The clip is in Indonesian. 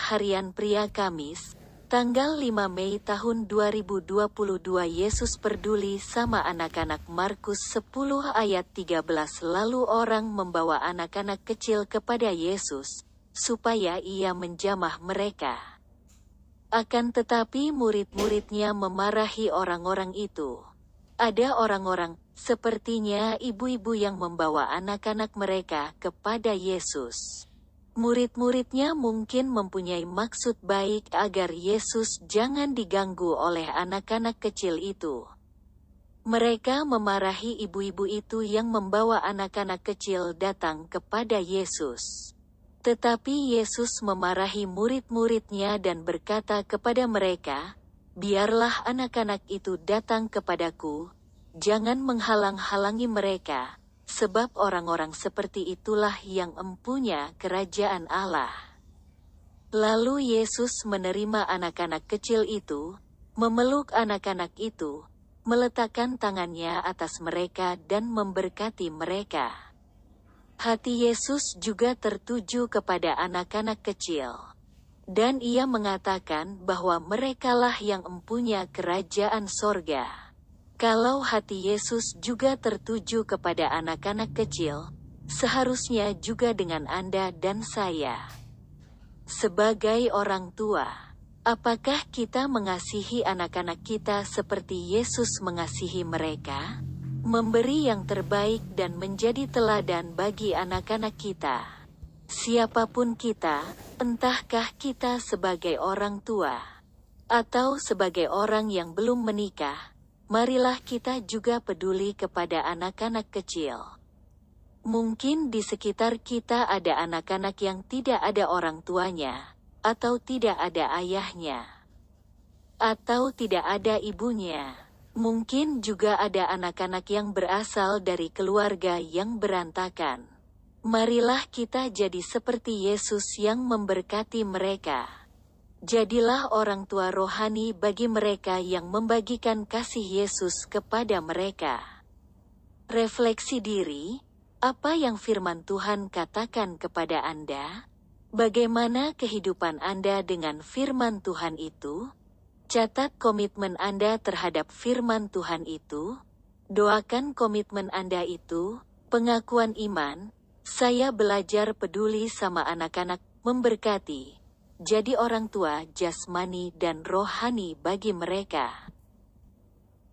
Harian Pria Kamis, tanggal 5 Mei tahun 2022 Yesus peduli sama anak-anak Markus 10 ayat 13 Lalu orang membawa anak-anak kecil kepada Yesus, supaya ia menjamah mereka. Akan tetapi murid-muridnya memarahi orang-orang itu. Ada orang-orang, sepertinya ibu-ibu yang membawa anak-anak mereka kepada Yesus. Murid-muridnya mungkin mempunyai maksud baik agar Yesus jangan diganggu oleh anak-anak kecil itu. Mereka memarahi ibu-ibu itu yang membawa anak-anak kecil datang kepada Yesus. Tetapi Yesus memarahi murid-muridnya dan berkata kepada mereka, Biarlah anak-anak itu datang kepadaku, jangan menghalang-halangi mereka, sebab orang-orang seperti itulah yang empunya kerajaan Allah. Lalu Yesus menerima anak-anak kecil itu, memeluk anak-anak itu, meletakkan tangannya atas mereka dan memberkati mereka. Hati Yesus juga tertuju kepada anak-anak kecil. Dan ia mengatakan bahwa merekalah yang empunya kerajaan sorga. Kalau hati Yesus juga tertuju kepada anak-anak kecil, seharusnya juga dengan Anda dan saya. Sebagai orang tua, apakah kita mengasihi anak-anak kita seperti Yesus mengasihi mereka? Memberi yang terbaik dan menjadi teladan bagi anak-anak kita. Siapa pun kita, entahkah kita sebagai orang tua atau sebagai orang yang belum menikah, marilah kita juga peduli kepada anak-anak kecil. Mungkin di sekitar kita ada anak-anak yang tidak ada orang tuanya, atau tidak ada ayahnya, atau tidak ada ibunya. Mungkin juga ada anak-anak yang berasal dari keluarga yang berantakan. Marilah kita jadi seperti Yesus yang memberkati mereka. Jadilah orang tua rohani bagi mereka yang membagikan kasih Yesus kepada mereka. Refleksi diri, apa yang firman Tuhan katakan kepada Anda? Bagaimana kehidupan Anda dengan firman Tuhan itu? Catat komitmen Anda terhadap firman Tuhan itu. Doakan komitmen Anda itu, pengakuan iman, saya belajar peduli sama anak-anak, memberkati. Jadi orang tua jasmani dan rohani bagi mereka.